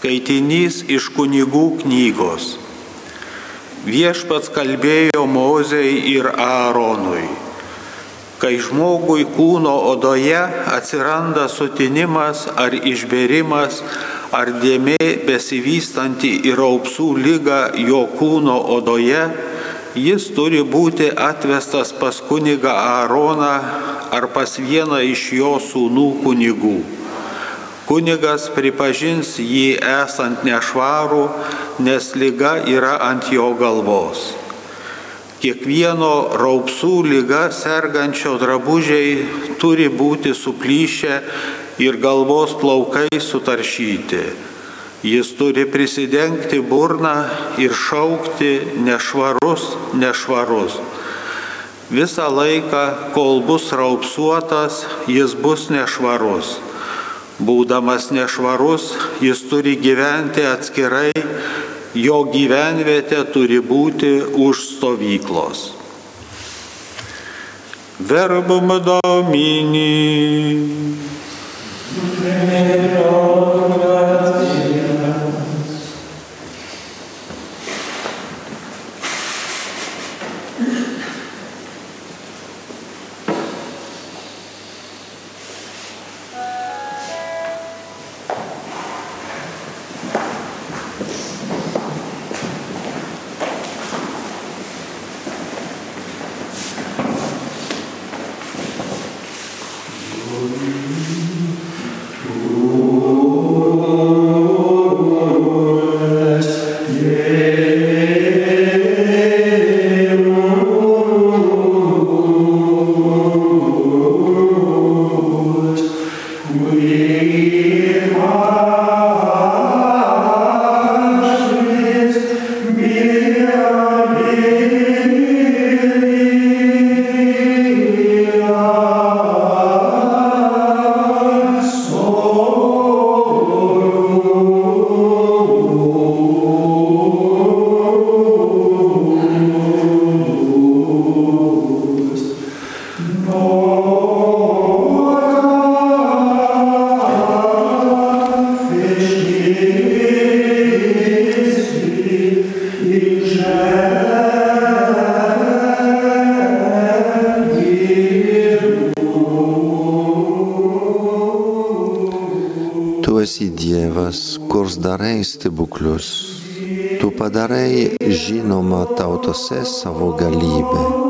Skaitinys iš kunigų knygos. Viešpats kalbėjo Mozei ir Aaronui. Kai žmogui kūno odoje atsiranda sutinimas ar išberimas, ar dėmė besivystanti į raupsų lygą jo kūno odoje, jis turi būti atvestas pas kunigą Aaroną ar pas vieną iš jo sūnų kunigų. Kunigas pripažins jį esant nešvarų, nes lyga yra ant jo galvos. Kiekvieno raupsų lyga sergančio drabužiai turi būti suplyšę ir galvos plaukai sutaršyti. Jis turi prisidengti burną ir šaukti nešvarus, nešvarus. Visą laiką, kol bus raupsuotas, jis bus nešvarus. Būdamas nešvarus, jis turi gyventi atskirai, jo gyvenvietė turi būti už stovyklos. Verbum domini. Tu darai stebuklius. Tu padarai žinoma tautose savo galybę.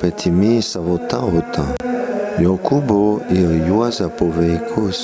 Petimi savo tautą, Jokūbo ir Juozapo vaikus.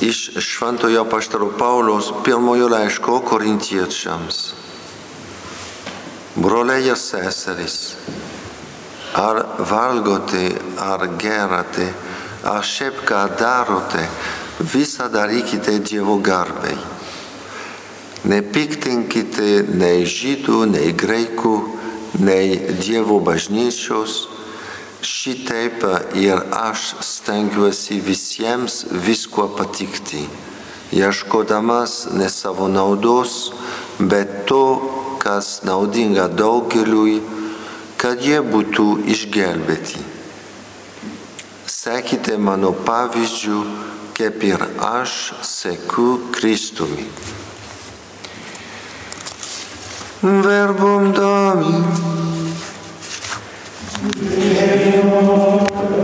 Iš Šventojo Paštaro Pauliaus pirmojo laiško korintiečiams. Broliai ir seserys, ar valgote, ar gerate, ar šiaip ką darote, visą darykite Dievo garbei. Nepiktinkite nei žydų, nei graikų, nei Dievo bažnyčios, šitaip ir aš stengiuosi visiems viskuo patikti, ieškodamas ne savo naudos, bet to, kas naudinga daugeliui, kad jie būtų išgelbėti. Sekite mano pavyzdžių, kaip ir aš seku Kristumi. Verbum Domini. Deus.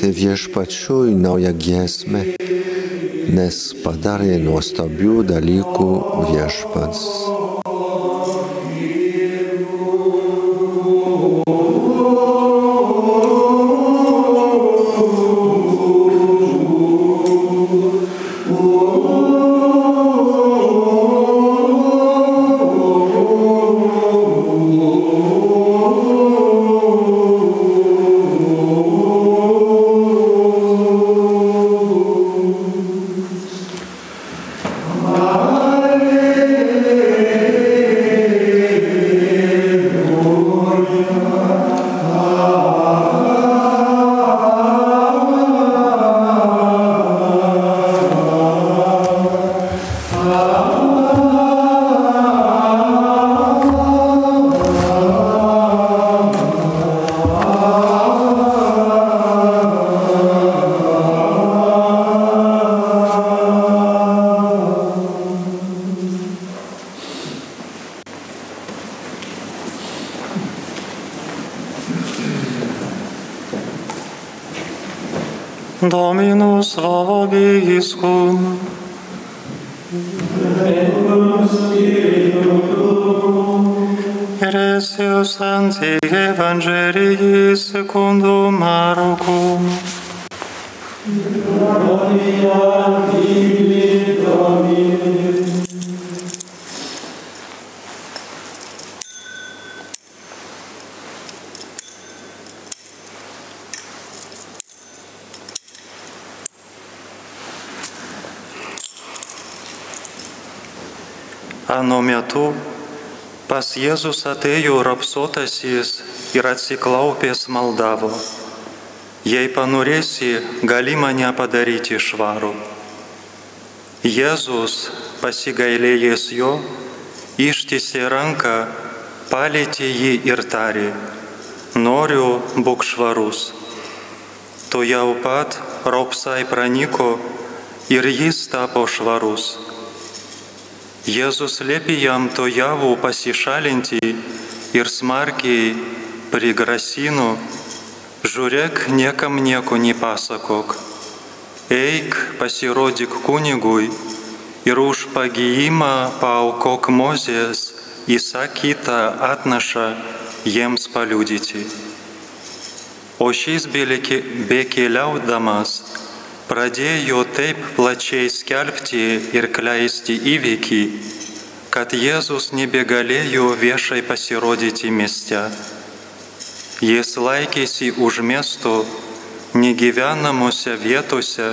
Gėdokite viešpačiui naują giesmę, nes padarė nuostabių dalykų viešpats. Tiresiu Santi Evangelii secondo Marco. Gloria Dei Domini. A nome a tu, pas Jėzus atėjo rapsotasis ir atsiklaupęs maldavo. Jei panorėsi, gali mane padaryti švarų. Jėzus, pasigailėjęs jo, ištisė ranką, palėtė jį ir tarė, noriu būk švarus. Tu jau pat raupsai praniko ir jis tapo švarus. Jėzus liepė jam to javų pasišalinti ir smarkiai prigrasino, žiūrėk, niekam nieko nepasakok. eik pasirodyk kunigui ir už pagyjimą paukok Mozės įsakytą atnašą jiems paliudyti. O šis bekeliaudamas pradėjo taip plačiai skelbti ir kleisti įvykį, kad Jėzus nebegalėjo viešai pasirodyti mieste. Jis laikėsi už miesto negyvenamose vietose,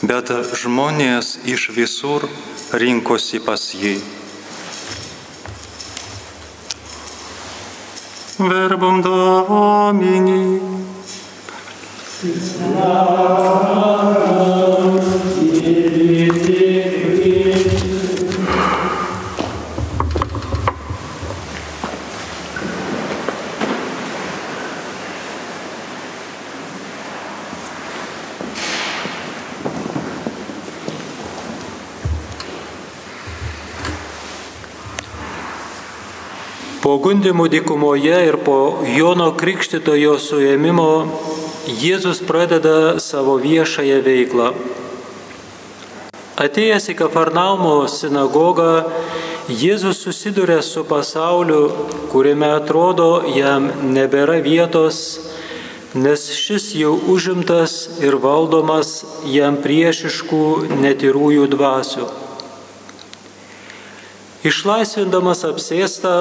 bet žmonės iš visur rinkosi pas jį. Verbum Domini. Po gundimų dykumoje ir po Jono Krikštitojo suėmimo Jėzus pradeda savo viešąją veiklą. Atėjęs į Kafarnaumo sinagogą, Jėzus susiduria su pasauliu, kuriame atrodo jam nebėra vietos, nes šis jau užimtas ir valdomas jam priešiškų netirųjų dvasių. Išlaisvindamas apsėstą,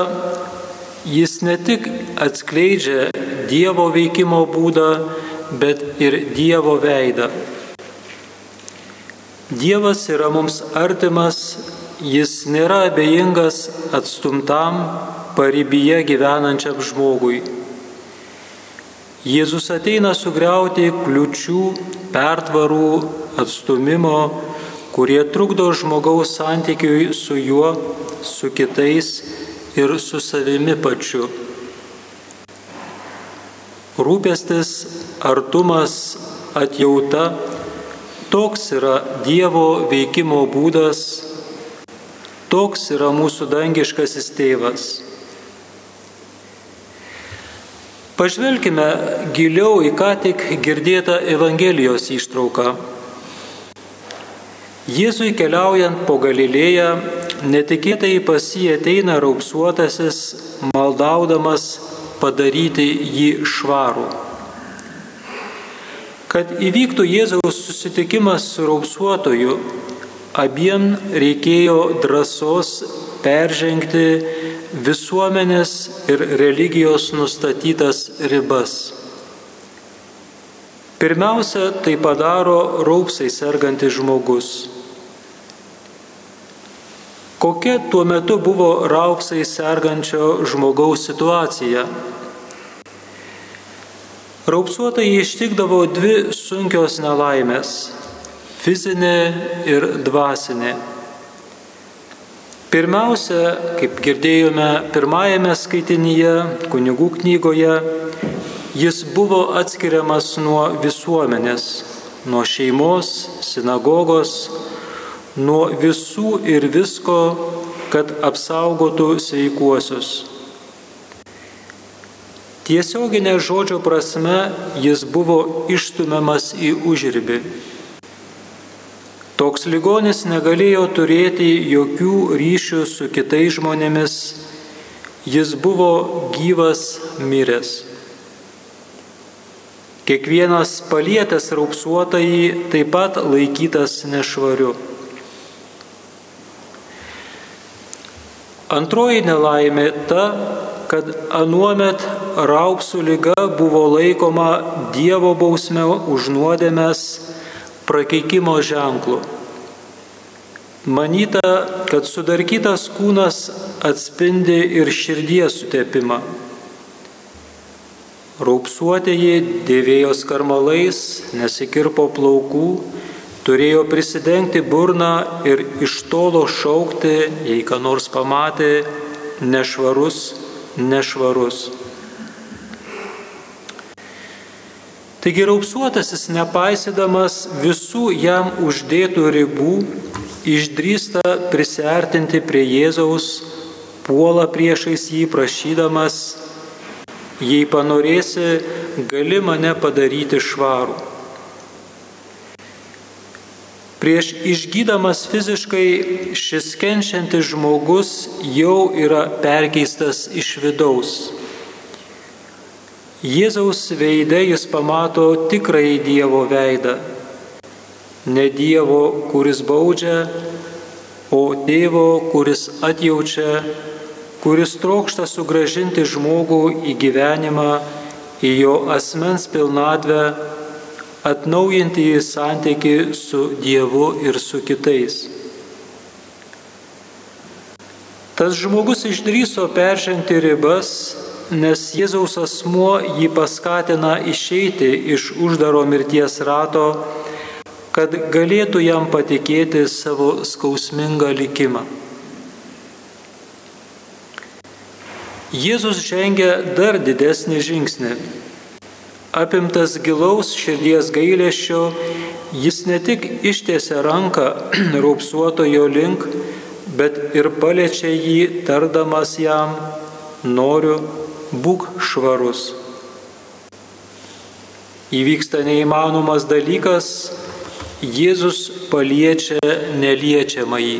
jis ne tik atskleidžia Dievo veikimo būdą, bet ir Dievo veidą. Dievas yra mums artimas, jis nėra abejingas atstumtam paribyje gyvenančiam žmogui. Jėzus ateina sugriauti kliučių, pertvarų, atstumimo, kurie trukdo žmogaus santykiui su juo, su kitais ir su savimi pačiu. Rūpestis, artumas, atjauta - toks yra Dievo veikimo būdas, toks yra mūsų dangiškasis tėvas. Pažvelkime giliau į ką tik girdėtą Evangelijos ištrauką. Jėzui keliaujant po Galilėją, netikėtai pas jį ateina raupsuotasis, maldaudamas padaryti jį švarų. Kad įvyktų Jėzaus susitikimas su raupsuotoju, abiem reikėjo drąsos peržengti visuomenės ir religijos nustatytas ribas. Pirmiausia, tai padaro raupsai sergantis žmogus. Kokia tuo metu buvo raupsai sergančio žmogaus situacija? Raupsuotai ištikdavo dvi sunkios nelaimės - fizinė ir dvasinė. Pirmiausia, kaip girdėjome pirmajame skaitinyje, kunigų knygoje, jis buvo atskiriamas nuo visuomenės, nuo šeimos, sinagogos, nuo visų ir visko, kad apsaugotų sveikuosius. Tiesioginė žodžio prasme jis buvo išstumiamas į užribį. Toks ligonis negalėjo turėti jokių ryšių su kitais žmonėmis, jis buvo gyvas miręs. Kiekvienas palietęs raupsuotąjį taip pat laikytas nešvariu. Antroji nelaimė ta, kad anuomet raupsų lyga buvo laikoma Dievo bausme už nuodėmės prakeikimo ženklu. Manyta, kad sudarkytas kūnas atspindi ir širdies sutepimą. Raupsuotieji dėvėjo skarmalais, nesikirpo plaukų, turėjo prisidengti burną ir iš tolo šaukti, jei ką nors pamatė, nešvarus, nešvarus. Taigi raupsuotasis, nepaisydamas visų jam uždėtų ribų, išdrįsta prisertinti prie Jėzaus, puola priešais jį prašydamas, jei panorėsi, gali mane padaryti švarų. Prieš išgydamas fiziškai šis kenčiantis žmogus jau yra perkeistas iš vidaus. Jėzaus veide jis pamato tikrai Dievo veidą. Ne Dievo, kuris baudžia, o Tėvo, kuris atjaučia, kuris trokšta sugražinti žmogų į gyvenimą, į jo asmens pilnatvę atnaujinti į santyki su Dievu ir su kitais. Tas žmogus išdryso peržengti ribas, nes Jėzaus asmuo jį paskatina išeiti iš uždaro mirties rato, kad galėtų jam patikėti savo skausmingą likimą. Jėzus žengia dar didesnį žingsnį Apimtas gilaus širdies gailėšio, jis ne tik ištiesia ranką raupsuotojo link, bet ir paliečia jį, tardamas jam, noriu, būk švarus. Įvyksta neįmanomas dalykas, Jėzus paliečia neliečiamąjį.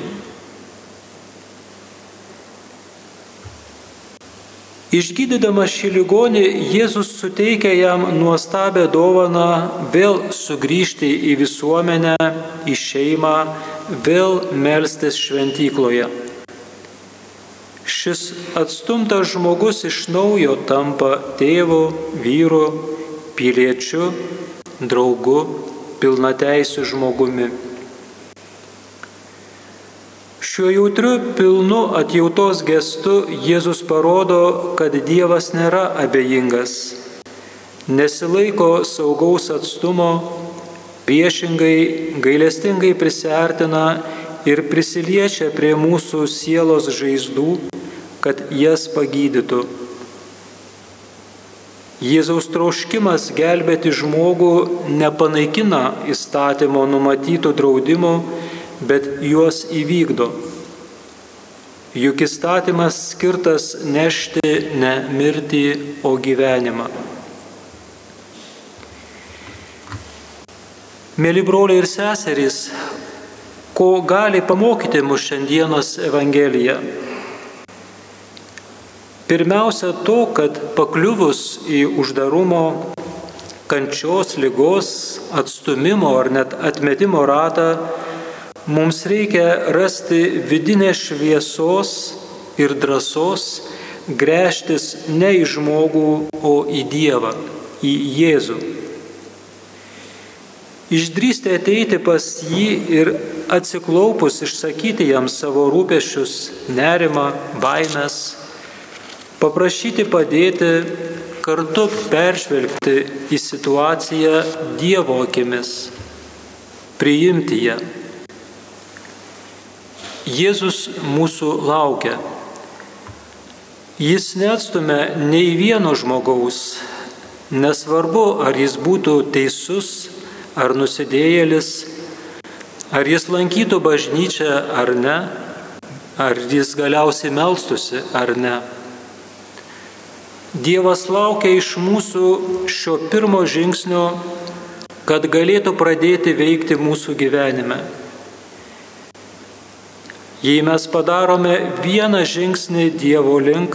Išgydydamas šį ligonį, Jėzus suteikia jam nuostabę dovaną vėl sugrįžti į visuomenę, į šeimą, vėl melstis šventykloje. Šis atstumtas žmogus iš naujo tampa tėvu, vyru, piliečiu, draugu, pilnateisiu žmogumi. Šiuo jautriu pilnu atjautos gestu Jėzus parodo, kad Dievas nėra abejingas, nesilaiko saugaus atstumo, priešingai gailestingai prisartina ir prisiliečia prie mūsų sielos žaizdų, kad jas pagydytų. Jėzaus troškimas gelbėti žmogų nepanaikina įstatymo numatytų draudimų, bet juos įvykdo. Juk įstatymas skirtas nešti ne mirtį, o gyvenimą. Mėly broliai ir seserys, ko gali pamokyti mus šiandienos Evangelija? Pirmiausia to, kad pakliuvus į uždarumo, kančios, lygos, atstumimo ar net atmetimo ratą, mums reikia rasti vidinės šviesos ir drąsos grėžtis ne į žmogų, o į Dievą, į Jėzų. Išdrįsti ateiti pas jį ir atsiklaupus išsakyti jam savo rūpešius, nerimą, baimės, paprašyti padėti, kartu peržvelgti į situaciją Dievo akimis, priimti ją. Jėzus mūsų laukia. Jis neatstumia nei vieno žmogaus, nesvarbu, ar jis būtų teisus ar nusidėjėlis, ar jis lankytų bažnyčią ar ne, ar jis galiausiai melstusi ar ne. Dievas laukia iš mūsų šio pirmo žingsnio, kad galėtų pradėti veikti mūsų gyvenime. Jei mes padarome vieną žingsnį Dievo link,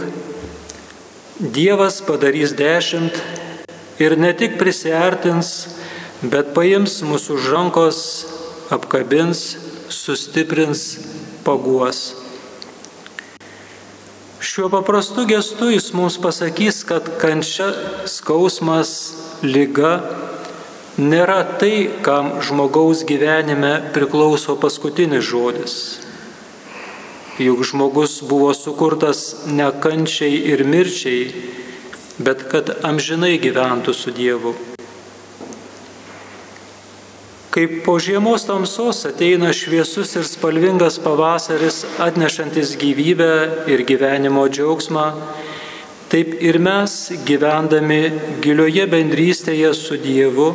Dievas padarys dešimt ir ne tik prisartins, bet paims mūsų už rankos, apkabins, sustiprins, paguos. Šiuo paprastu gestu jis mums pasakys, kad kančia, skausmas, lyga nėra tai, kam žmogaus gyvenime priklauso paskutinis žodis juk žmogus buvo sukurtas ne kančiai ir mirčiai, bet kad amžinai gyventų su Dievu. Kaip po žiemos tamsos ateina šviesus ir spalvingas pavasaris, atnešantis gyvybę ir gyvenimo džiaugsmą, taip ir mes, gyvendami gilioje bendrystėje su Dievu,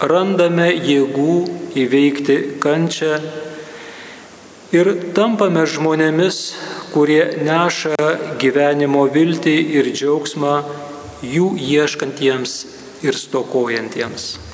randame jėgų įveikti kančią ir tampame žmonėmis, kurie neša gyvenimo viltį ir džiaugsmą jų ieškantiems ir stokojantiems.